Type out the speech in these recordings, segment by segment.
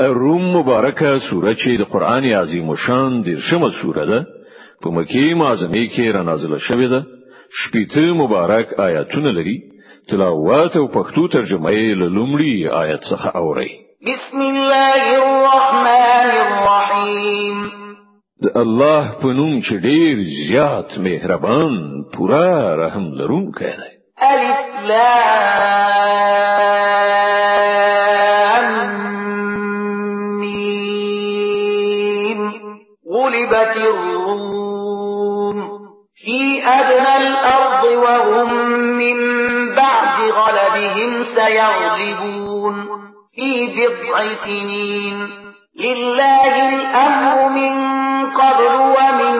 روم مبارکه سوره چې د قران عظیم شان د شمه سوره ده په مکی معظمه کې را نازله شوې ده شپږ مبارک آیاتونه لري تلاوت او پښتو ترجمه یې لومړی آیت څخه اوري بسم الله الرحمن الرحیم د الله په نوم چې ډیر زیات مهربان پورا رحم لرونکی دی الف لام الروم في أدنى الأرض وهم من بعد غلبهم سيغلبون في بضع سنين لله الأمر من قبل ومن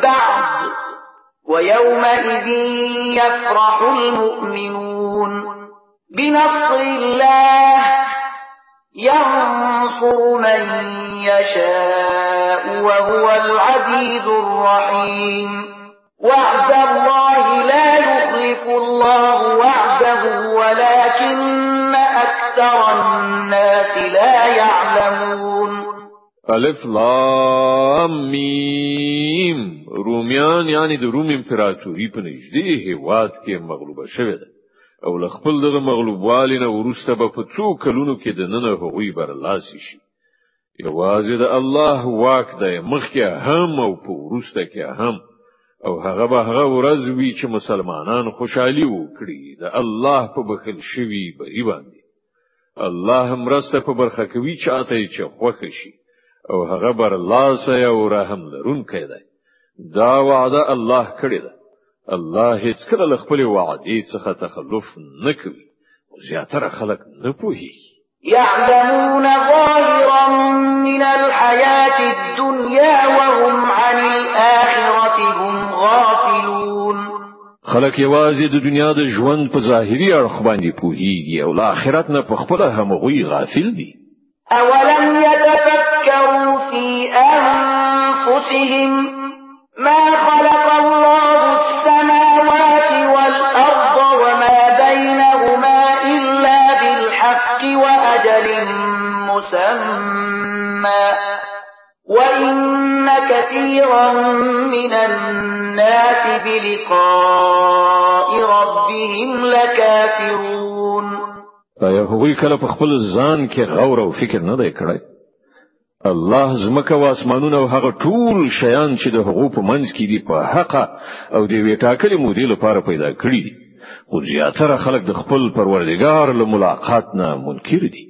بعد ويومئذ يفرح المؤمنون بنصر الله ينصر من يشاء وهو العزيز الرحيم وعد الله لا يخلف الله وعده ولكن أكثر الناس لا يعلمون الف لام ميم روميان يعني د روم امپراتوري په نږدې هیواد کې مغلوب شوې ده او لخپل خپل مغلوب مغلوبوالي نه وروسته به په څو کلونو کې د نن هغوی بر لاس شي یوازې د الله واک دی مخکې هم او په ورسته کې هم او هغه به هغه ورځ وي چې مسلمانان خوشحالي وکړي د الله په بخل شوی بری باندې الله مرسته په برخه کوي چاته چې خوښ شي او هغه بر الله سه او رحم لرونکی دی دا وعده الله کړی دی الله هیڅ کله خپل وعده څخه تخلف نه کوي زیاتره خلک نه پوهیږي يعلمون ظاهرا من الحياة الدنيا وهم عن الآخرة هم غافلون خلق یوازې د دنیا د ژوند په ظاهري اړخ باندې پوهیږي او له آخرت نه په خپل همغوي غافل دي اولم يتفكروا في انفسهم ما خلق الله السماوات كثيرا من الناس بلقاء ربهم لكافرون ایا هغوی کله په خپل ځان کې غور او فکر نه دی کړی الله زمکه او اسمانونه او هغه ټول شیان چې د حقوق منځ کې دي په حق او د ویټاکلې مودې لپاره پیدا کړی دي خو زیاتره خلک د خپل پروردګار له ملاقات نه منکر دي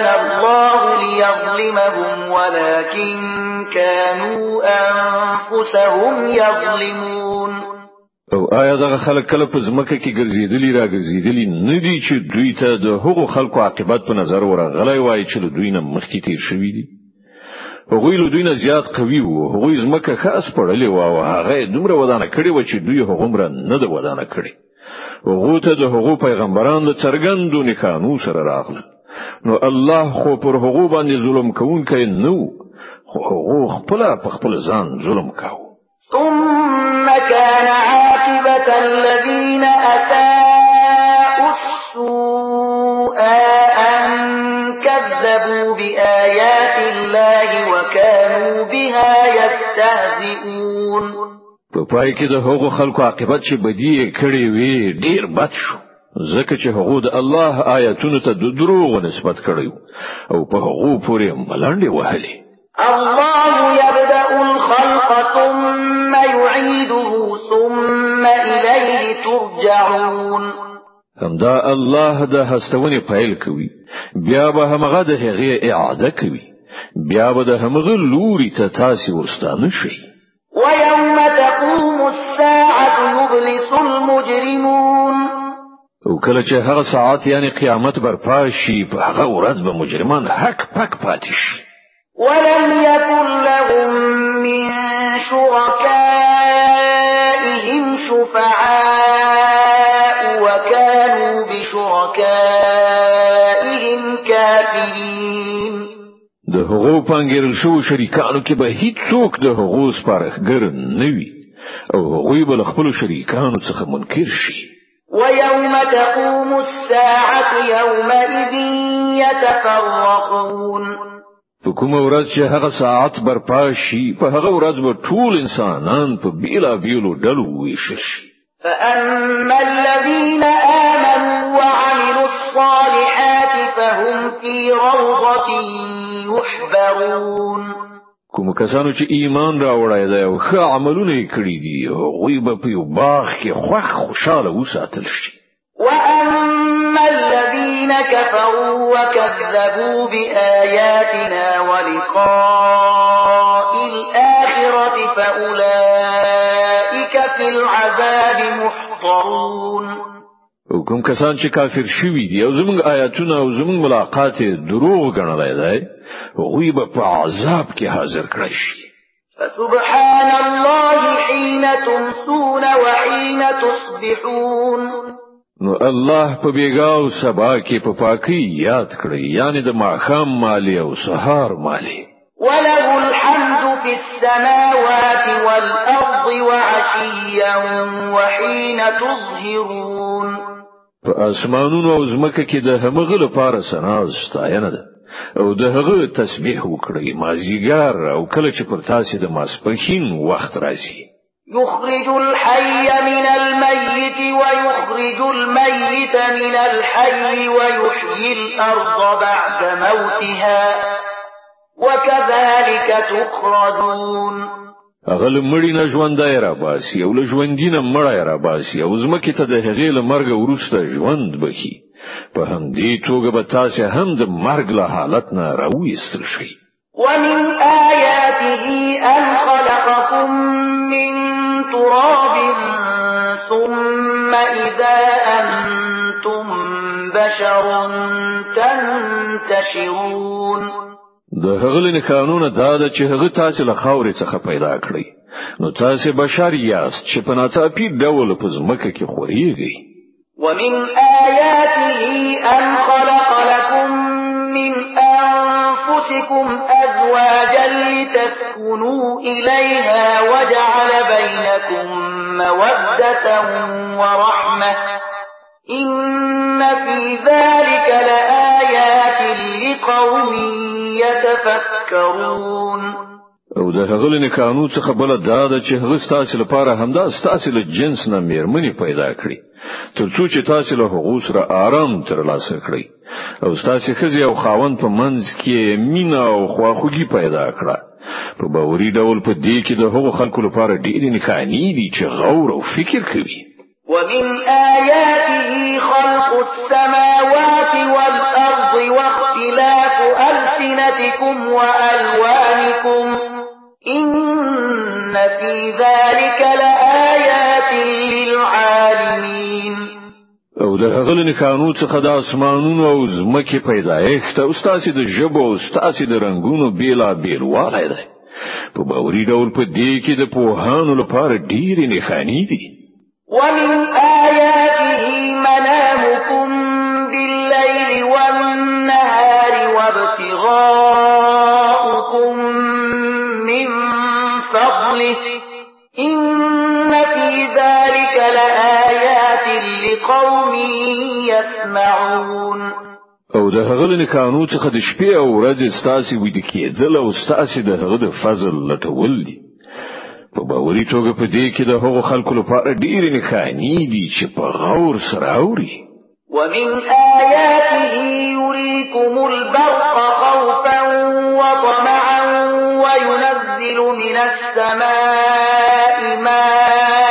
كان الله ليظلمهم ولكن كانوا أنفسهم يظلمون او آیا دغه خلک کله په ځمکه کې ګرځېدلی را ګرځېدلی نه دي چې دوی ته د هغو خلکو عاقبت په نظر ورغلی وای چې دوی نه مخکې تیر شوي دي هغوی له دوی نه زیات قوي وو هغوی ځمکه خاص پړلې وو او هغه دومره ودانه کړې و چې دوی هغومره نه د ودانه کړې هغه ته د هغو پیغمبرانو څرګندونه قانون سره راغله نو الله خو پر هغه باندې ظلم کوونکی نو خو هغه خپل خپل ځان ظلم کاوه ثم كان عاقبة الذين أساءوا السوء أن كذبوا بآيات الله وكانوا بها يستهزئون په پای کې د هغو خلکو عاقبت چې بدی کړی وي ډیر بد شو ځکه چې هغه د الله آیاتونو ته د دروغ نسبت کړی او په هغه پورې ملنډي وهلي الله يبدا الخلق ثم يعيده ثم اليه ترجعون همدا الله د هستونې فایل کوي بیا به همغه د هغه اعاده کوي بیا به د همغه لوري ته تاسو ورستانه شي ويوم او کله چې هغه ساعت یعنی قیامت برپا شي په هغه ورځ به مجرمان حق پک پاتې شي ولم يكن لهم من شركائهم شفعاء وكانوا بشركائهم كافرين د هغو پنګیرل شو شریکانو کې به هیڅوک د هغو سپارښتګر نه وي او هغوی به خپل شریکانو څخه منکر شي ويوم تقوم الساعة يومئذ يتفرقون په کوم ورځ چې هغه ساعت برپا شي په هغه ورځ به ټول انسانان په بیلا بیلو ډلو ویشل فأما الذين آمنوا وعملوا الصالحات فهم في روضة يحبرون کوم کسانو چې ایمان وړای دی او ښه عملونه کړی دي هغه به په یو باغ کې خوښ خوشاله وساتل شي واما الذين كفروا وكذبوا باياتنا ولقاء الاخره فاولئك في العذاب محضرون کوم کسان چې کافر شوي دي او زمونږ آیاتونه او زمونږ ملاقات دروغ ګڼلای دی هغه به په عذاب کې حاضر کړی شي فسبحان الله حين تمسون وحين تصبحون نو الله په بیګاو سبا کې په پاکي یاد کړی یعنی د ماخام مالی او سهار مالی وله الحمد في السماوات والأرض وعشيا وحين تظهرون فاسمانون او زمکه کې د همغه لپاره سنا ستاینه ده او د هغه تسبیح وکړي مازیګر او کله چې پر تاسو د ماسپخین وخت راځي يخرج الحي من الميت ويخرج الميت من الحي ويحيي الأرض بعد موتها وكذلك تخرجون اغل مړی نه ژوندای را باس او له ژوندینه مړی را باسي او زمکه ته د هغې له مرګ وروسته ژوند بخي په هم همدې توګه به تاسو هم د مرګ له حالت نه راوېستل شئ ومن آياته أن خلقكم من تراب ثم إذا أنتم بشر تنتشرون د هغه له قانون دا ده چې هغه تاسو له خاورې څخه پیدا کړی نو تاسو بشر یاست چې په ناڅاپي ډول په ځمکه کې خوريږي ومن آياته أن خلق لكم من أنفسكم أزواجا لتسكنوا إليها وجعل بينكم مودة ورحمة إن في ذلك لآيات لقوم تتفکرون او د هغه لنی قانون څخه بل دا د چې هغه ستاسو لپاره همدا ستاسو له جنس نه مېرمنې پیدا کړي ترڅو چې تاسو له حقوق سره آرام ترلاسه کړئ او ستاسو خزي او خاوند په منځ کې مینا او خواخوږي پیدا کړه په باوري ډول په دې کې د هغو خلکو لپاره ډېرې نکاني دي چې غور او فکر کوي ومن آیاته خلق السماوات ألسنتكم وألوانكم إن في ذلك لآيات للعالمين او د هغه نکانو څخه د اسمانونو او زمکه پیدایښت او ستاسو د ژبو او ستاسو د رنگونو بیلا بیل والای دی په باوري ډول په دې کې د پوهانو لپاره ډېرې نښانې دي ومن آياته منامكم بالليل والنهار وابتغاء ترجعون او د هغه لنی قانون څخه شپې او ورځې ستاسي وې کېدل او ستاسي د هغه فضل لټول دي په باوري توګه په دې کې د هغو خلکو لپاره ډېرې نښانې دي چې په غور سره اوري ومن آياته يريكم البرق خوفا وطمعا وينزل من السماء ماء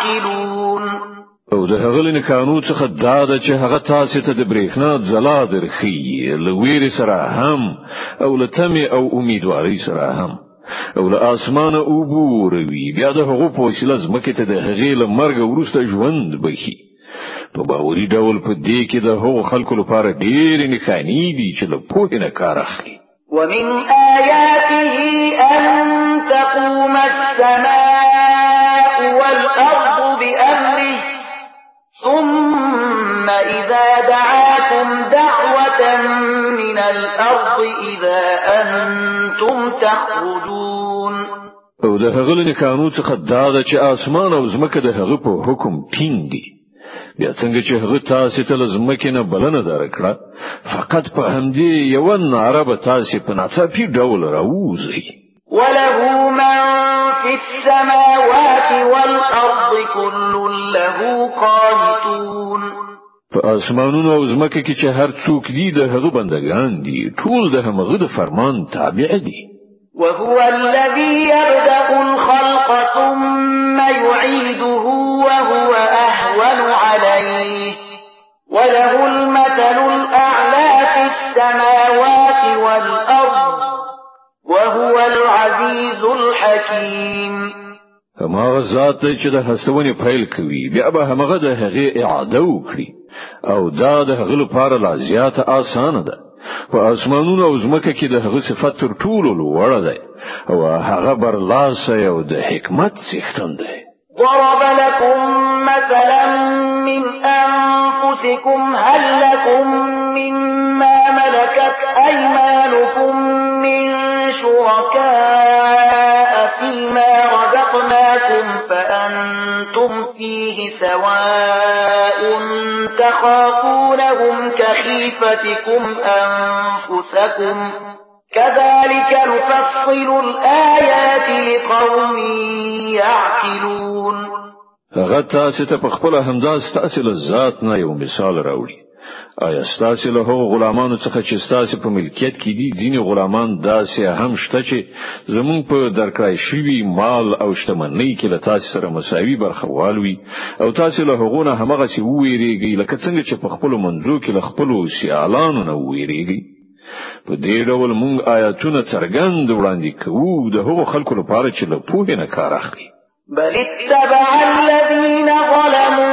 تعقلون او د هغه لن قانون څخه دا ده چې هغه تاسو ته د برېښنا ځلا درخي لویری سره هم او لتمي او امیدواري سره هم او له اسمانه وګوروي بیا د هغه په وسیله ځمکه ته د هغې له مرګ وروسته ژوند بخي په باوري ډول په دې کې د هغو خلکو لپاره ډېر نښانې دي چې له پوهې نه کار اخلي ومن آياته أن تقوم السماء والأرض بأمره ثم إذا دعاكم دعوة من الأرض إذا أنتم تخرجون او ده هغه کانو قانون څخه دا ده چې اسمان او زمکه ده هغه په حکم ټینګ دي بیا څنګه چې هغه تاسو ته زمکه نه بلنه درکړه فقط په همدې یو نه به تاسو په ناڅاپي ډول راوځي ولهو من في السماوات والأرض كل له قانتون فاسمانون اسمانونو او ځمکه کې چې هر څوک دی د هغه بندگان دي ټول د هغه د فرمان تابع دي وهو الذي يبدأ الخلق ثم يعيده وهو أهون عليه وله المثل الأعلى في السماء وهو العزيز الحكيم فما غزات چې د هڅونې پیل کوي بیا به هماغه د هغه اعاده وکړي او دا د هغه لپاره لا زیاته اسانه ده په اسمانونو او ځمکه کې د هغه صفات تر ټولو لوړه ده او هغه برلاسه او د حکمت څښتن ده ضرب لكم مثلا من أنفسكم هل لكم مما ملكت أيمانكم من شركاء فيما رزقناكم فأنتم فيه سواء تخافونهم كخيفتكم أنفسكم كذلك نفصل الآيات لقوم يعقلون غتا تاسو ته په خپل همدا يوم مثال راوړي آیا ستاسو له هغو غلامانو څخه چې ستاسو په ملکیت کې دي ځینې غلامان داسې هم شته چې زمون په درکړای شوی مال او شتمنۍ کې له تاسو سره مساوي برخه والوي او تاسو له هغو نه همغه چې ویریږي لکه څنګه چې په خپل منځو کې له خپل سیالانو نه ویریږي په دې ډول موږ آیاتونه څرګند وړاندې کوو د هغو خلکو لپاره چې له پوهې نه کار اخلي بل اتبع الذين ظلموا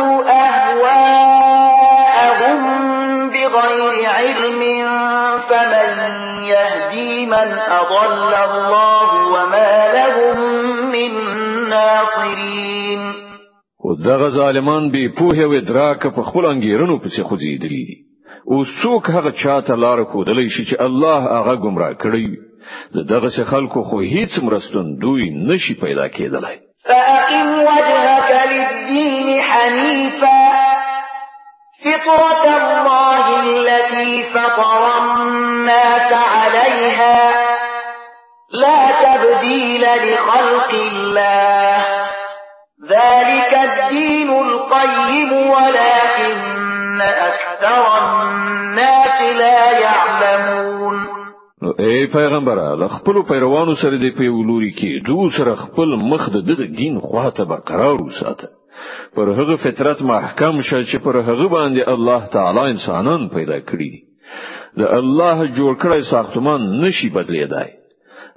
بغير علم فمن يهدي من أضل الله وما لهم من ناصرين او دغه ظالمان به پوهه و ادراک په خپل انګیرنو پسې خوځېدلې دي او څوک هغه چاته لار خودلې شي چې الله هغه گمراه کړی دغه خلکو خو هیڅ مرستون دوی نشي پیدا کېدلای فأقم وجهك للدين حنيفا فطرة الله التي فطر الناس عليها لا تبديل لخلق الله ذلك الدين القيم ولكن أكثر الناس لا يعلمون خپل پیروانو سره په ولوري کې دوه سره خپل مخ د دین خواته برقرار وساته پر هغه فطرت محکم شه چې پر هغه باندې الله تعالی انسانان پیدا کړی دي د الله جوړ کړی ساختمان نشي بدلېدای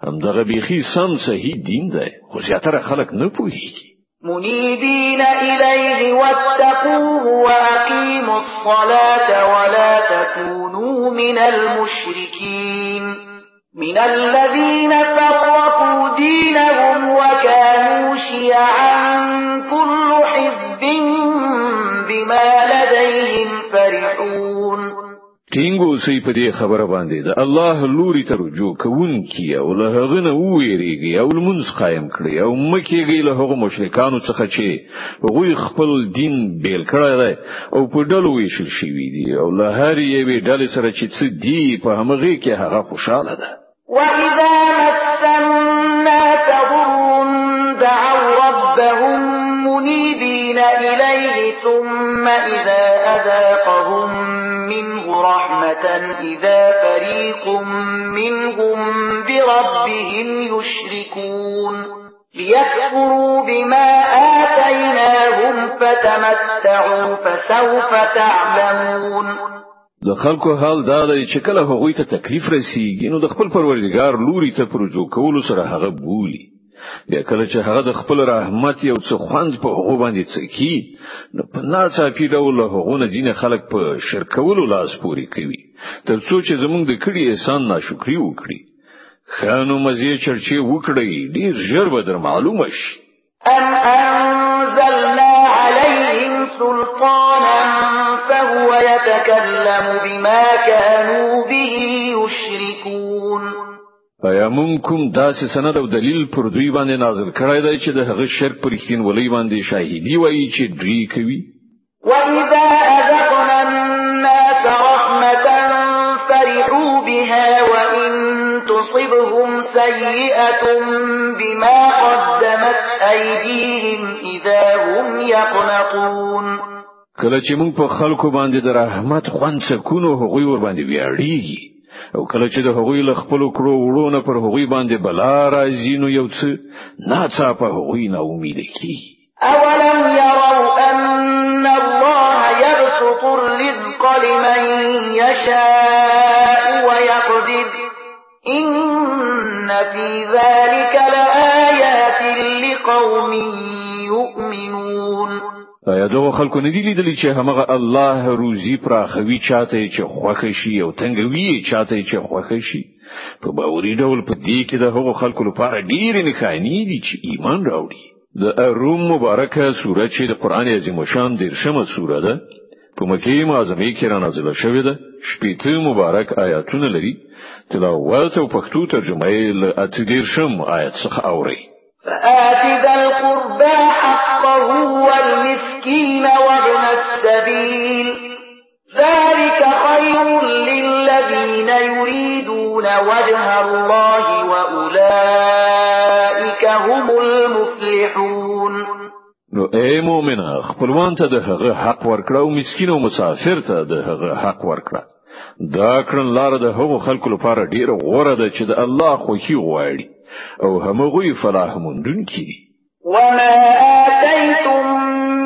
همدغه بيخي سم صحیح دین دی خو زیاتره خلک نه پوهیږي منيبين إليه واتقوه وأقيموا الصلاة ولا تكونوا من المشركين من الذين فرقوا دينهم وكانوا شيعا كل ټینګ اوسې په دې خبره باندې ده الله لوري ته رجوع کوونکی او له هغه نه ویریږي او لمونځ قائم کړي او مکیږي له هغه مشرکانو څخه چې غوی خپل دین بیل کړی دی او په ډلو ویشل شوی دی او له هر یوې ډلې سره چې څه دی په همغه کې هغه خوشاله ده وَإِذَا مَسَّنَّا تَضُرٌّ دَعَوْا رَبَّهُم مُنِيبِينَ إِلَيْهِ ثُمَّ إِذَا أَذَاقَ إِذَا فَرِيقٌ مِنْهُمْ بِرَبِّهِمْ يُشْرِكُونَ لِيَكْفُرُوا بِمَا آتَيْنَاهُمْ فَتَمَتَّعُوا فَسَوْفَ تَعْلَمُونَ د خلکو حال دا دی چې کله هغوی ته تکلیف رسیږي نو د خپل پروردگار لوري ته پروجو کول سره هغه بولی بیا کله چې هغه د خپل رحمت یو څه خوند په هغه باندې څکی نو په ناڅاپي ډول هغه نه دین خلک په شرکولو لاس پوري کوي تر څو چې زمونږ د کړي احسان ناشکری وکړي خانو مزه چرچې وکړي ډیر ژر به در معلومه شي ام انزلنا عليهم سلطانا فهو يتكلم بما كانوا به يشركون ایا مونږ کوم داسې سند او دلیل پر دوی باندې نازل کړای دی چې د هغه شرک پر اختین ولې باندې شاهدی وایي چې دوی کوي وَإِذَا سيئة بما قدمت أيديهم إذا هم يقنطون کله چې موږ په خلکو باندې د رحمت خوند سکونو هغوی ور باندې ویاړي او کله چې د هغوی له خپل کړو وړونه پر هغوی باندې بلا راځي نو یو څه ناڅاپه هغوی نه امید کی اولم يروا ان الله يبسط الرزق لمن يشاء ويقدر فِي ذَلِكَ لَآيَاتٍ لِقَوْمٍ يُؤْمِنُونَ ایا دغه خلکو نه دی لیدلی چې همغه الله روزي پراخوي چاته چې خوښ شي او تنګوي چاته چې خوښ شي په باوري ډول په دې کې د هغو خلکو لپاره ډېرې نښانې دي چې ایمان راوړي د روم مبارکه سوره چې د قران عظیم شان دیرشمه سوره ده په مکه معظمه کې را نازله شوې ده شپږ مبارک آیاتونه لري تلاوت او پښتو ترجمه یې له شم آیت څخه اوري فآتد ذا القربى حقه والمسكين وابن السبيل ذلك خير للذين يريدون وجه الله وأولئك هم المفلحون نو اے مؤمنه خپلوان ته د حق ورکړه او مسكين او مسافر ته د حق ورکړه دا کړن لار د هغو خلکو لپاره ډیره غوره ده چې د الله خوښي غواړي او همغوی فلاح موندونکي دي وما آتيتم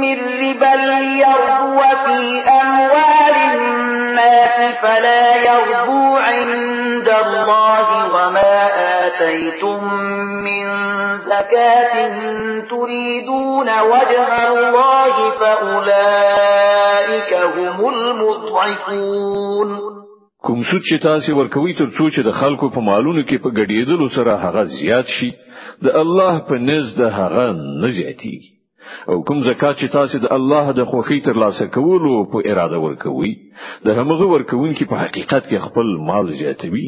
من ربا ليربو في أموال الناس فلا آتيتم من زكاة تريدون وجه الله فأولئك هم المضعفون کوم څه چې تاسو ورکوي تر څو چې د خلکو په مالونو کې په ګډېدلو سره هغه زیات شي د الله په نزد هغه نه زیاتیږي او کوم زکات چې تاسو د الله د خوخي تر لاسه کولو په اراده ورکوي د همغه ورکوونکې په حقیقت کې خپل مال زیاتوي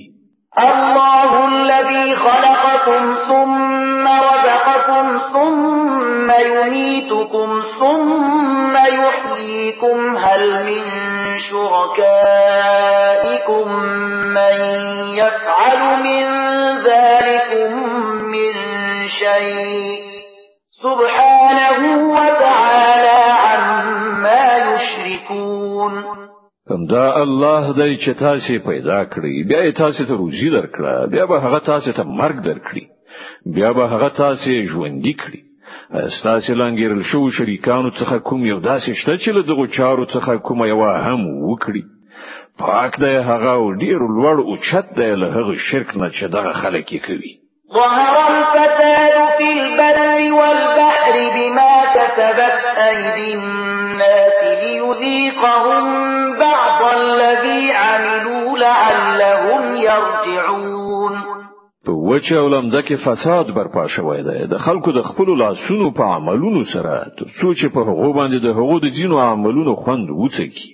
الله الذي خلقكم ثم رزقكم ثم يميتكم ثم يحييكم هل من شركائكم من يفعل من ذلكم من شيء سبحانه دا الله دای چې تاسو پیدا کړی بیا تاسو ته روزي درکړه بیا به هغه تاسو ته مرګ درکړي بیا به هغه تاسو ژوندۍ کړی ستاسو لنګیرل شو شریکانو څخه کوم یو داسې شته چې له دغه چارو څخه کوم یو هم وکړي پاک دی هغه او ډیر لوړ او چت دی له هغه شرک نه چې دغه خلک یې کوي ظهر الفساد في البر والبحر بما كسبت أيدي الناس ليذيقهم يرجعون په وچه او لمده کې فساد برپا شوی دی د خلکو د خپل لاسونو په عملونو سره سوچ په هغه باندې د هغو د دینو عملونو خوند وڅکی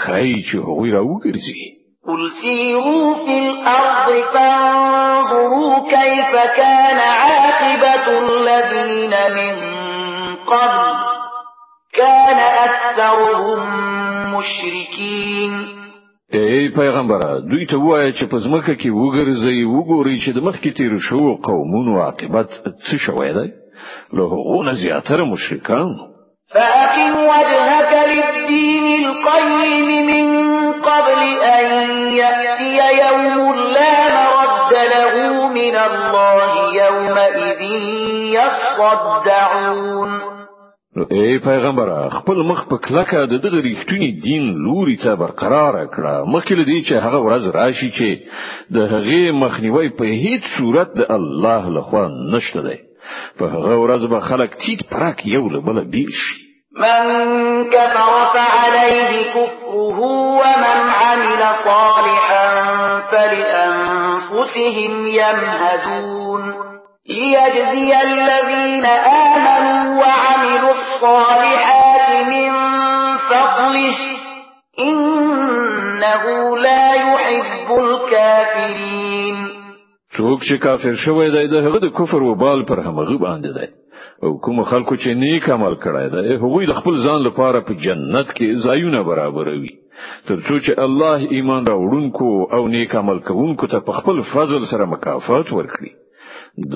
خای چې هغه راوګرځي قل سیروا فی الارض فانظروا کیف کان عاقبت الذین من قبل كان أكثرهم مشركين ای پیغمبره دوی ته وایي چې په ځمکه کې وګرځي وګوري چې د مخکې تیر شو قومونو عاقبت څه شوی دی له هغونه زیاتره مشرکان فأقم وجهك للدين القيم من قبل أن يأتي يوم لا مرد له من الله يومئذ يصدعون نو ای پیغمبر خپل مخ په کلکه د دغه ریښتونی دین لوري ته برقرار کړه مخکې دی چې هغه ورځ راشي چې د هغه مخنیوي په هیڅ صورت د الله لخوا نشته دی په هغه ورځ به خلک تیت پرک یو له بل بیل شي من كفر فعليه كفره ومن عمل صالحا فلأنفسهم يمهدون ليجزي الذين آمنوا الصالحات من فضله إنه لا يحب الكافرين څوک چې کافر شوی دی د هغه د کفر وبال پر همغه باندې دی او کوم خلکو چې نیک عمل کړی دی هغه د خپل ځان لپاره په جنت کې ځایونه برابروي ترڅو چې الله ایمان راوړونکو او نیک عمل کوونکو ته په خپل فضل سره مکافات ورکړي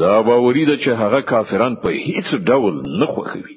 دا باورې ده چې هغه کافران په هیڅ ډول نه خوښوي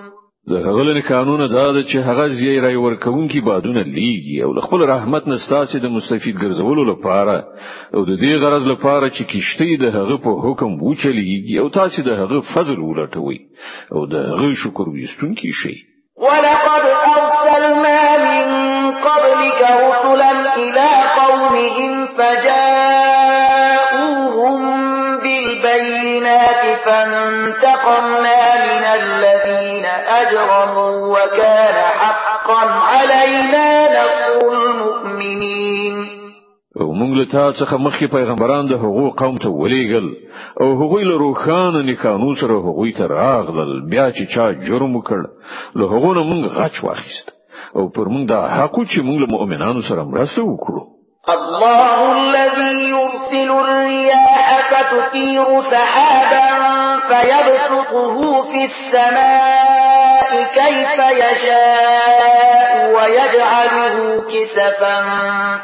د غلن قانون دا چې هغه زیي رای ورکوونکي بادونه لیږي او خپل رحمت نستاسي د مستفید ګرځولو لپاره او د دې غرض لپاره چې کیشته د هغه په حکم وچلیږي او تاسو د هغه فضل ولټوي او د هغه شکر وستونکي شي ولقد ارسلنا من قبلك رسلا الى قومهم فجاءوهم بالبينات فانتقمنا من الذين أجرموا وكان حقا علينا نصر المؤمنين او موږ له تا څخه مخکې پیغمبران د حقوق قوم ته ولېګل او هغوی له روخانه نکانو سره هغوی ته راغلل بیا چې چا جرم وکړ له هغو نه موږ غچ واخیست او پر موږ دا حق چې موږ له مؤمنانو سره مرسته وکړو الله الذي يرسل الرياح فتثير سحابا فيبسطه في السماء كيف يشاء ويجعله كسفا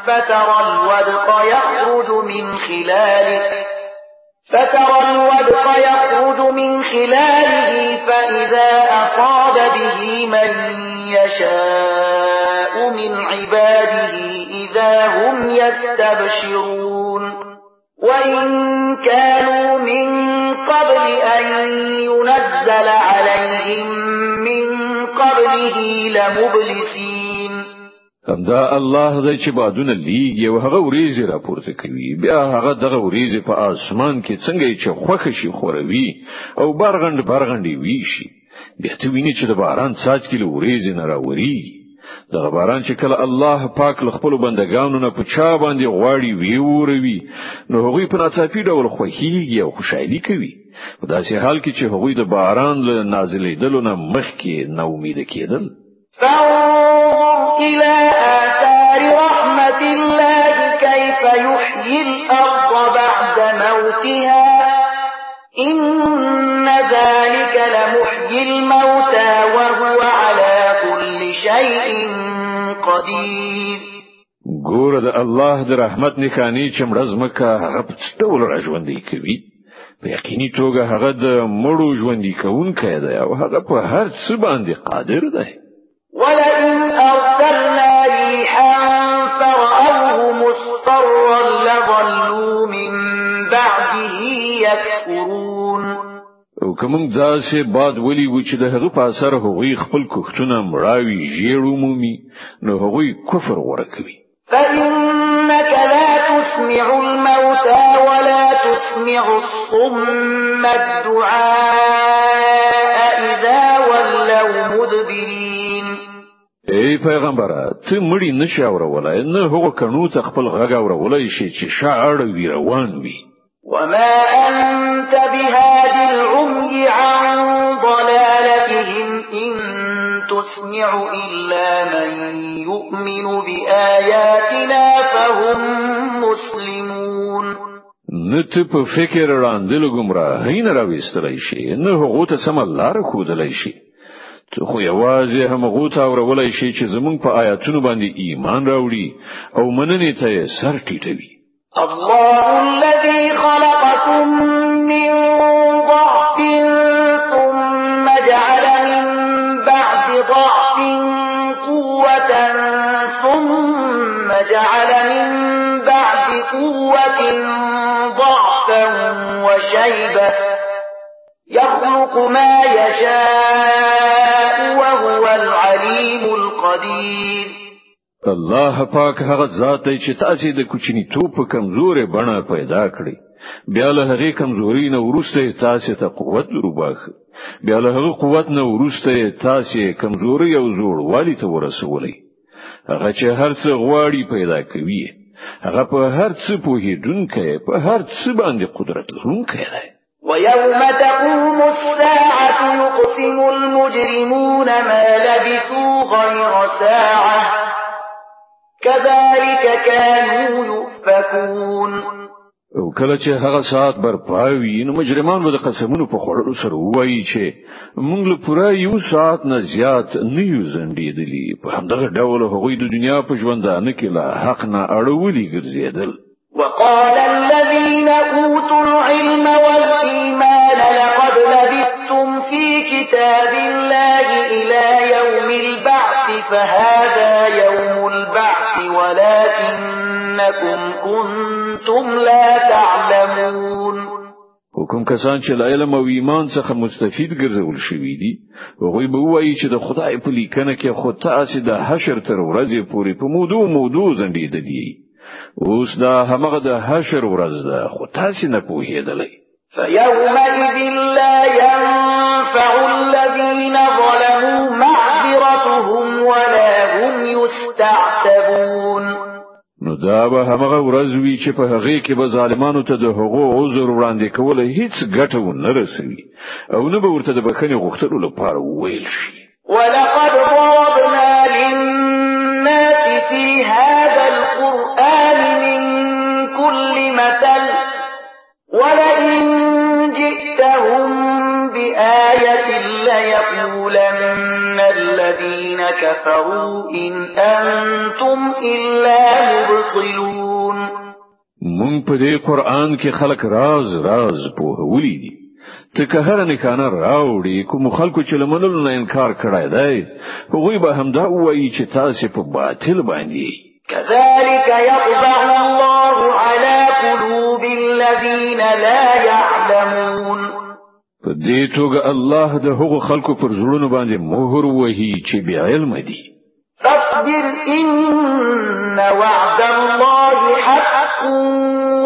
فترى الودق يخرج من خلاله فترى الودق يخرج من خلاله فإذا أصاب به من يشاء من عباده إذا هم يستبشرون وإن كانوا من قبل أن ينزل عليهم دعائه لمبلسين دا الله زای چې بادونه لیږي او هغه وریځي راپورته کوي بیا هغه دغه وریځي په اسمان کې څنګه چې خوخه شي خوروي او برغند برغندي ویشي بیا ته ویني چې د باران څاڅکي له وریځي نه راوري دغه باران چې کله الله پاک له خپل بندگانو نه پچا باندې غواړي ویوروي نو هغوی په ناڅاپي ډول خوخي او خوشحالي کوي په داسې حال کې چې هغوی د باران له نازلې دلو نه مخکې نه امید کېدل فانظر الى آثار رحمة الله كيف يحيي الأرض بعد موتها إن ذلك لمحيي الموتى وهو على كل شيء قدير ګوره د الله د رحمت نکانی چې مړزمکه هغه په ټول راژوندې کوي په یقیني توګه هغه د مړو ژوندۍ کوونکی دی او هغه په هر څه باندې قادر دی ولئن ارسلنا ريحا فرأوه مصفرا لظلوا من بعده يكفرون او کوم داسې باد ولي و چې د هغه په اثر هغوی خپل کوختونه مړاوي ژیړو مومي نو هغوی کفر ورکوي فإنك لا تسمع الموتى ولا تسمع الصم الدعاء اذا ولوا مدبرين ای إيه پیغمبر ته مړی نشي اورولای نه هو کنو ته خپل غږ اورولای شي چې شاعر وی روان وي وما انت بهاد العمي عن ضلالتهم ان تسمع الا من يؤمن باياتنا فهم مسلمون نه ته په فکر راندل ګمراهی نه راويستلای شي نه هغه ته سم لار خودلای شي ته خو یوازې هم هغه ته اورولای شي چې زمونږ په آیاتونو باندې ایمان راوړي او مننې ته سر ټیټوي الله الذي خلقكم من شيبة يخلق ما يشاء وهو العليم القدير الله پاک هغه ذات دی چې تاسو د کوچنی توپ کمزورې بڼه پیدا کړی بیا له هغه کمزوري نه ورسته تاسو ته قوت وروباخه بیا له هغه قوت نه ورسته تاسو کمزوري او زوړ والی ته ورسولئ هغه چې هر څه غواړي پیدا کوي هغه په هر څه پوهیدونکی په هر څه باندې قدرت لرونکی دی ويوم تقوم الساعة يقسم المجرمون ما لبثوا غير ساعة كذلك كانوا يؤفكون او کله چې هغه ساعت برپاوي نو مجرمان به د قسمونو په خوړلو سره وایي چې موږ له پوره یو ساعت نه زیات نه یو زندېدلې په همدغه ډول هغوی د دنیا په ژوندانه کې له حق نه اړولي ګرځېدل وقال الذين اوتوا العلم والايمان لقد لبثتم في كتاب الله الى يوم البعث فهذا يوم البعث ولكنكم كنتم كنتم لا تعلمون حکم کسان چې علم او ایمان څخه مستفید ګرځول شوی دي هغه به وایي چې د خدای په لیکنه کې خو تاسو د حشر تر ورځې پورې په موضوع موضوع زندید دي اوس دا همغه د حشر ورځ ده خو تاسو نه پوهیدلې فيومئذ لا ينفع الذين ظلموا معذرتهم ولا هم يستعتبون دا به هغه ورځ وي چې په هغه کې به ظالمانو ته د هغو عذر وړاندې کول هیڅ ګټه ونه رسوي او نه به ورته د بخښنې غوښتلو لپاره ویل شي ولقد ضربنا للناس في هذا القرآن من كل مثل ولئن جئتهم بآية ليقولن الذين كفروا إن أنتم إلا مبطلون مون په دې قران کې خلق راز راز په ولي دي ته که هر نه کانه راوړي کوم خلکو چې لمنل نه انکار کړای دی هغه به همدا وایي چې تاسو په باطل باندې كذلك يطبع الله على قلوب الذين لا يعلمون په دې توګه الله د هغو خلکو پر زړونو باندې مهر وهي چې بیا علم دي فاصبر ان وعد الله حق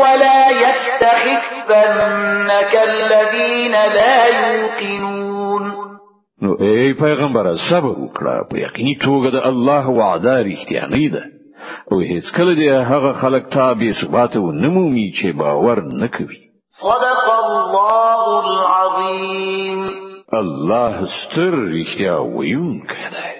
ولا يستحقنك الذين لا يوقنون نو ای پیغمبر صبر وکړه په یقیني توګه د الله وعده رښتیا ده او هیڅ کله دې هغه خلک تابع سبات و نمومي چې باور نکوي صدق الله العظيم الله ستر رښتیا ویونکی دی